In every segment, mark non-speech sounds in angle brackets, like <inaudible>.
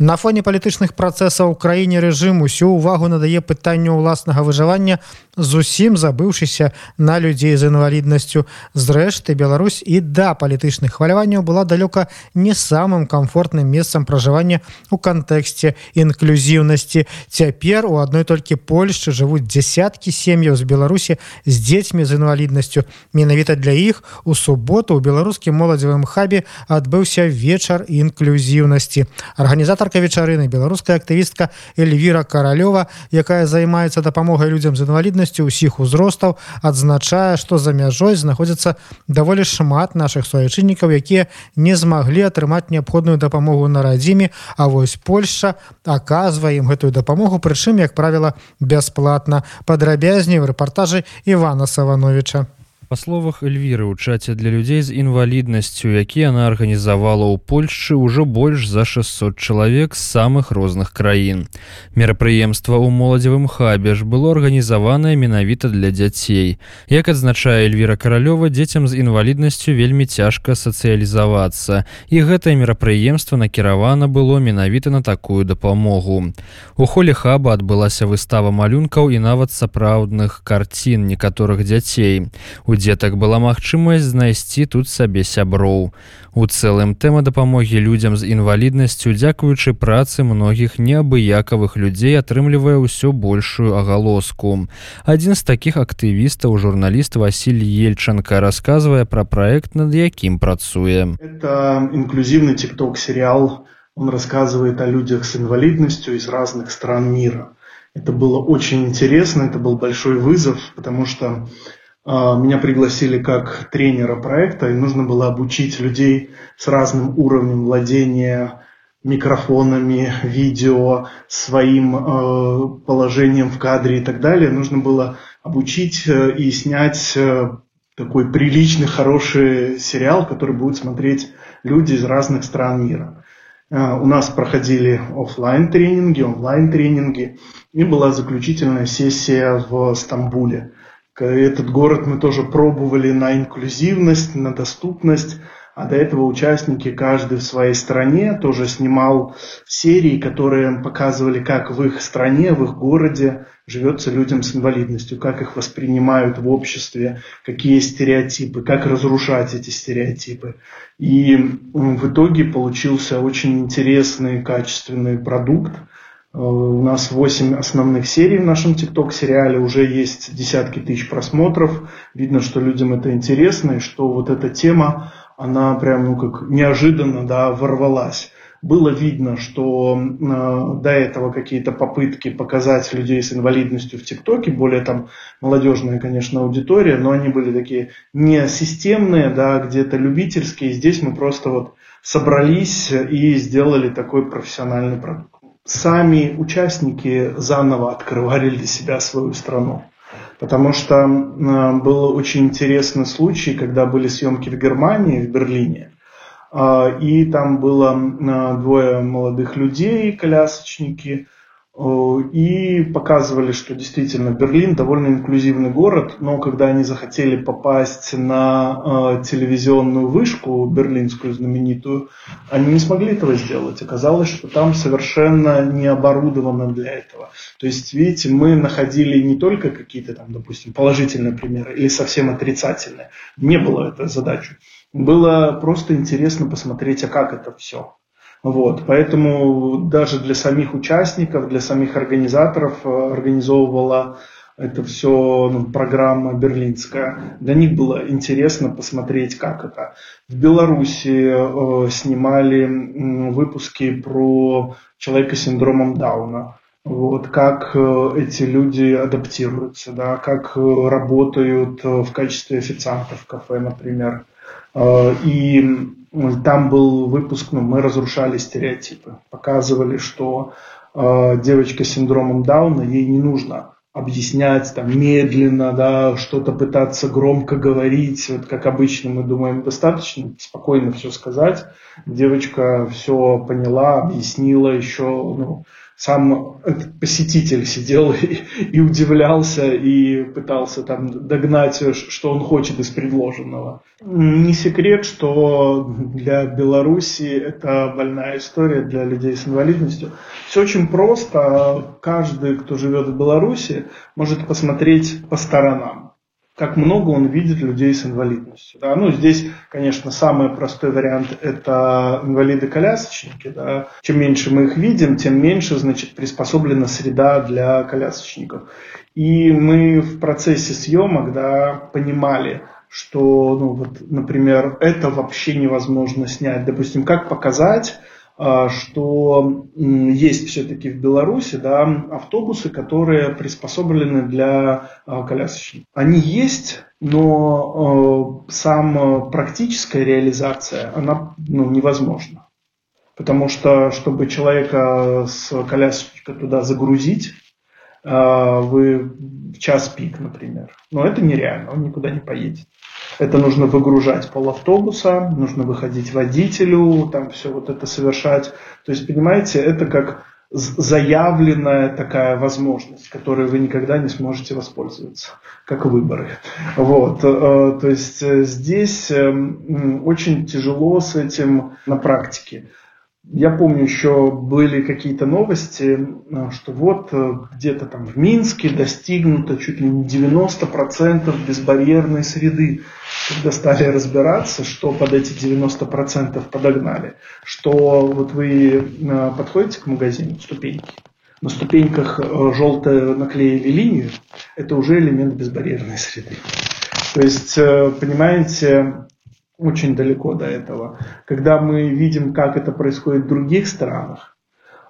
На фоне палітычных працэсаў у краіне рэжым усю ўвагу надае пытанню ўласнага выжывання зусім забыўшыся на людзей з інваліднасцю зрэшты Беларусь і да палітычных хваляванняў была далёка не самым комфортным месцам пражывання у кантэксце інклюзіўнасці цяпер у адной толькі Польшчы жывуць десяткі сем'яў з Беларусі з дзецьмі з інваліднасцю менавіта для іх у суботу у беларускім моладзевым хабе адбыўся вечар інклюзіўнасці арганізатор гаспадарка вечарыны беларуская актывістка Эльвіра каралёва якая займаецца дапамогай людзям з інваліднасцю ўсіх узростаў адзначае што за мяжой знаходзіцца даволі шмат наших суайчыннікаў якія не змаглі атрымаць неабходную дапамогу на радзіме. А вось Польша аказвае ім гэтую дапамогу прычым як правіла бясплатна. Падрабязней в рэпартажы Івана савановича Па словах Эльвіры ў чаце для людзей з інваліднасцю, які яна арганізавала ў Польшчы ўжо больш за 600 чалавек з самых розных краін. Мерапрыемства ў моладзевым хабе ж было арганізаванае менавіта для дзяцей. Як адзначае Эльвіра каралёва дзецям з інваліднасцю вельмі цяжка сацыялізавацца. І гэтае мерапрыемства накіравана было менавіта на такую дапамогу. У холе хаба адбылася выстава малюнкаў і нават сапраўдных карцін некаторых дзяцей. У дзетак была магчымасць знайсці тут сабе сяброў. У цэлым тэма дапамогі людзям з інваліднасцю, дзякуючы працы многіх неабыякавых людзей атрымлівае ўсё большую агалоску. Адзін з такіх актывістаў журналіст Васіль Ельчанка расказвае пра праект, над якім працуе. Это инклюзивный тикток сериал. Он рассказывает о людях с инвалидностью из разных стран мира. Это было очень интересно, это был большой вызов, потому что а, меня пригласили как тренера проекта, и нужно было обучить людей с разным уровнем владения микрофонами, видео, своим э, положением в кадре и так далее. Нужно было обучить э, и снять э, такой приличный, хороший сериал, который будут смотреть люди из разных стран мира. У нас проходили офлайн тренинги, онлайн тренинги, и была заключительная сессия в Стамбуле. Этот город мы тоже пробовали на инклюзивность, на доступность. А до этого участники, каждый в своей стране, тоже снимал серии, которые показывали, как в их стране, в их городе живется людям с инвалидностью, как их воспринимают в обществе, какие стереотипы, как разрушать эти стереотипы. И в итоге получился очень интересный, качественный продукт – Э, у нас 8 основных серий в нашем ТикТок-сериале, уже есть десятки тысяч просмотров. Видно, что людям это интересно, и что вот эта тема, она прям, ну, как неожиданно, да, ворвалась. Было видно, что э, до этого какие-то попытки показать людей с инвалидностью в ТикТоке, более там молодежная, конечно, аудитория, но они были такие не системные, да, где-то любительские. Здесь мы просто вот собрались и сделали такой профессиональный продукт сами участники заново открывали для себя свою страну. Потому что э, был очень интересный случай, когда были съемки в Германии, в Берлине, э, и там было двое молодых людей, колясочники – и показывали, что действительно Берлин довольно инклюзивный город, но когда они захотели попасть на э, телевизионную вышку берлинскую знаменитую, они не смогли этого сделать. Оказалось, что там совершенно не оборудовано для этого. То есть, видите, мы находили не только какие-то там, допустим, положительные примеры или совсем отрицательные. Не было этой задачи. Было просто интересно посмотреть, а как это все. Вот, поэтому даже для самих участников, для самих организаторов э, организовывала это все ну, программа берлинская. Для них было интересно посмотреть, как это. В Беларуси э, снимали э, выпуски про человека с синдромом Дауна. Вот, как э, эти люди адаптируются, да, как э, работают э, в качестве официантов в кафе, например. Э, и там был выпуск, ну, мы разрушали стереотипы, показывали, что э, девочка с синдромом Дауна, ей не нужно объяснять там медленно, да, что-то пытаться громко говорить, вот как обычно мы думаем, достаточно спокойно все сказать. Девочка все поняла, объяснила еще, ну, сам посетитель сидел и, <laughs> и удивлялся и пытался там догнать, что он хочет из предложенного. Не секрет, что для Беларуси это больная история для людей с инвалидностью. Все очень просто. Каждый, кто живет в Беларуси, может посмотреть по сторонам как много он видит людей с инвалидностью. Да? Ну, здесь, конечно, самый простой вариант – это инвалиды-колясочники. Да? Чем меньше мы их видим, тем меньше, значит, приспособлена среда для колясочников. И мы в процессе съемок да, понимали, что, ну, вот, например, это вообще невозможно снять. Допустим, как показать что есть все-таки в Беларуси да, автобусы, которые приспособлены для а, колясочников. Они есть, но а, сам практическая реализация, она ну, невозможна. Потому что, чтобы человека с колясочника туда загрузить, вы в час пик, например, но это нереально, он никуда не поедет. Это нужно выгружать пол автобуса, нужно выходить водителю, там все вот это совершать. То есть, понимаете, это как заявленная такая возможность, которой вы никогда не сможете воспользоваться, как выборы. Вот. Э, то есть э, здесь эм, очень тяжело с этим на практике. Я помню, еще были какие-то новости, э, что вот э, где-то там в Минске достигнуто чуть ли не 90% безбарьерной среды. Когда стали разбираться, что под эти 90% подогнали, что вот вы э, подходите к магазину, ступеньки, на ступеньках желтые наклеили линию, это уже элемент безбарьерной среды. То есть, понимаете, очень далеко до этого. Когда мы видим, как это происходит в других странах,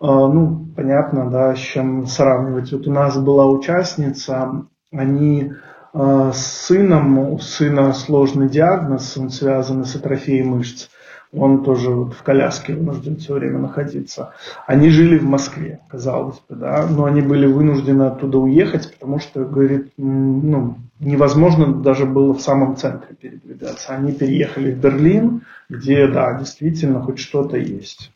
э, ну, понятно, да, с чем сравнивать. Вот у нас была участница, они э, с сыном, у сына сложный диагноз, он связан с атрофией мышц он тоже вот в коляске вынужден все время находиться. Они жили в Москве, казалось бы, да, но они были вынуждены оттуда уехать, потому что, говорит, ну, невозможно даже было в самом центре передвигаться. Они переехали в Берлин, где, да, действительно хоть что-то есть.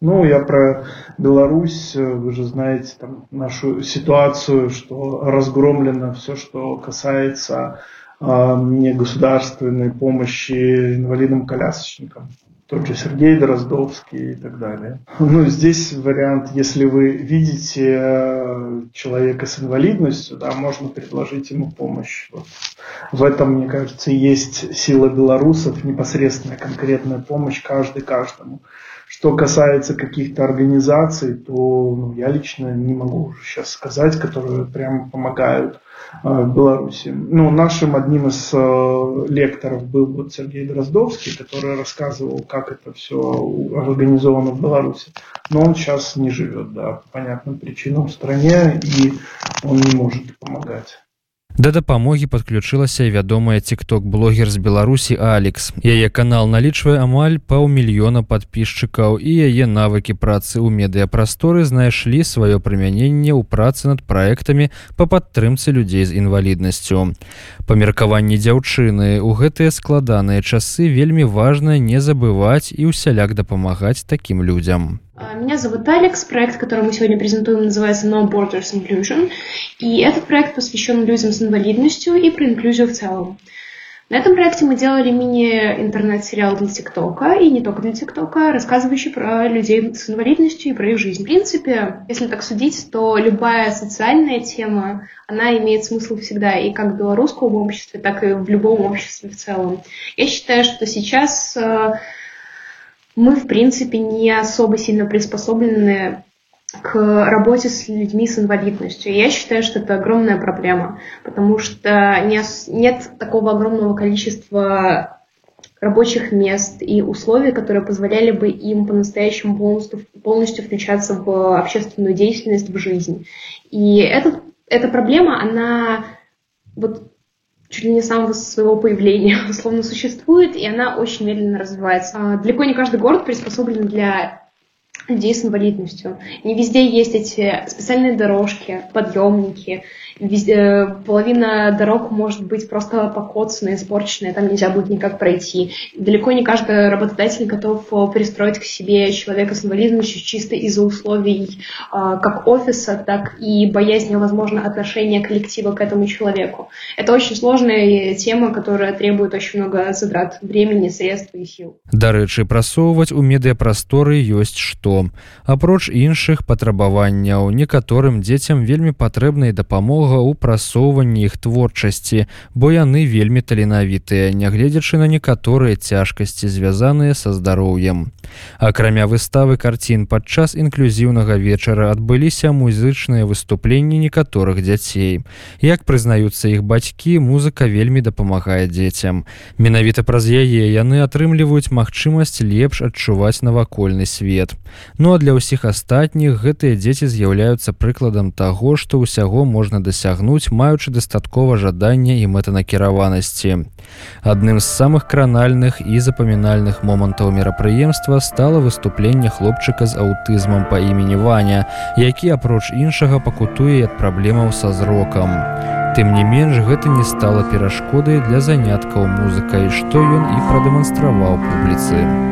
Ну, я про Беларусь, вы же знаете там нашу ситуацию, что разгромлено все, что касается э, негосударственной помощи инвалидам-колясочникам тот же Сергей Дроздовский и так далее. Ну, здесь вариант, если вы видите э, человека с инвалидностью, да, можно предложить ему помощь. Вот. В этом, мне кажется, есть сила белорусов, непосредственная конкретная помощь каждый каждому. Что касается каких-то организаций, то ну, я лично не могу уже сейчас сказать, которые прям помогают э, в Беларуси. Ну, нашим одним из э, лекторов был вот Сергей Дроздовский, который рассказывал, как это все организовано в Беларуси. Но он сейчас не живет, да, по понятным причинам в стране, и он не может помогать. Да дапамогі падключылася вядомая тикток-блогер з беларусі алекс. Яе канал налічвае амаль паўмільёна подписчикаў і яе навыкі працы ў медыяпрасторы знайшлі сваё прымяненне ў працы над праектамі па падтрымцы людзей з інваліднасцю. Па меркаванні дзяўчыны у гэтыя складаныя часы вельмі важна не забываць і ўсяляк дапамагаць такім людзям. А, меня зовут Алекс. Проект, который мы сегодня презентуем, называется No Borders Inclusion. И этот проект посвящен людям с инвалидностью и про инклюзию в целом. На этом проекте мы делали мини-интернет-сериал для ТикТока, и не только для ТикТока, рассказывающий про людей с инвалидностью и про их жизнь. В принципе, если так судить, то любая социальная тема, она имеет смысл всегда, и как в белорусском обществе, так и в любом обществе в целом. Я считаю, что сейчас э, мы, в принципе, не особо сильно приспособлены к работе с людьми с инвалидностью. я считаю, что это огромная проблема, потому что нет такого огромного количества рабочих мест и условий, которые позволяли бы им по-настоящему полностью, полностью включаться в общественную деятельность, в жизнь. И этот, эта проблема, она вот чуть ли не самого своего появления, <laughs> условно, существует, и она очень медленно развивается. А, далеко не каждый город приспособлен для людей с инвалидностью. Не везде есть эти специальные дорожки, подъемники, Везде, половина дорог может быть просто покоцанная, испорченная, там нельзя будет никак пройти. Далеко не каждый работодатель готов э, пристроить к себе человека с инвалидностью чисто из-за условий э, как офиса, так и боязни, возможно, отношения коллектива к этому человеку. Это очень сложная тема, которая требует очень много затрат времени, средств и сил. Дарэчы, прасоўваць у медыяпрасторы ёсць што. Апроч іншых патрабаванняў, некаторым дзецям вельмі дапамога дапамога ў прасоўванні іх творчасці, бо яны вельмі таленавітыя, нягледзячы на некаторыя цяжкасці, звязаныя са здароўем. Акрамя выставы карцін падчас інклюзіўнага вечара адбыліся музычныя выступленні некаторых дзяцей. Як прызнаюцца іх бацькі, музыка вельмі дапамагае дзецям. Менавіта праз яе яны атрымліваюць магчымасць лепш адчуваць навакольны свет. Ну а для ўсіх астатніх гэтыя дзеці з'яўляюцца прыкладам таго, што ўсяго можна дасягнуць маючы дастаткова жадання і мэтанакіраванасці адным з самых кранальных і запамінальных момантаў мерапрыемства стала выступленне хлопчыка з аўтызмам па імені ваня які апроч іншага пакутуе ад праблемаў са зрокам. Тым не менш гэта не стала перашкодай для заняткаў музыкай што ён і прадэманстраваў публіцы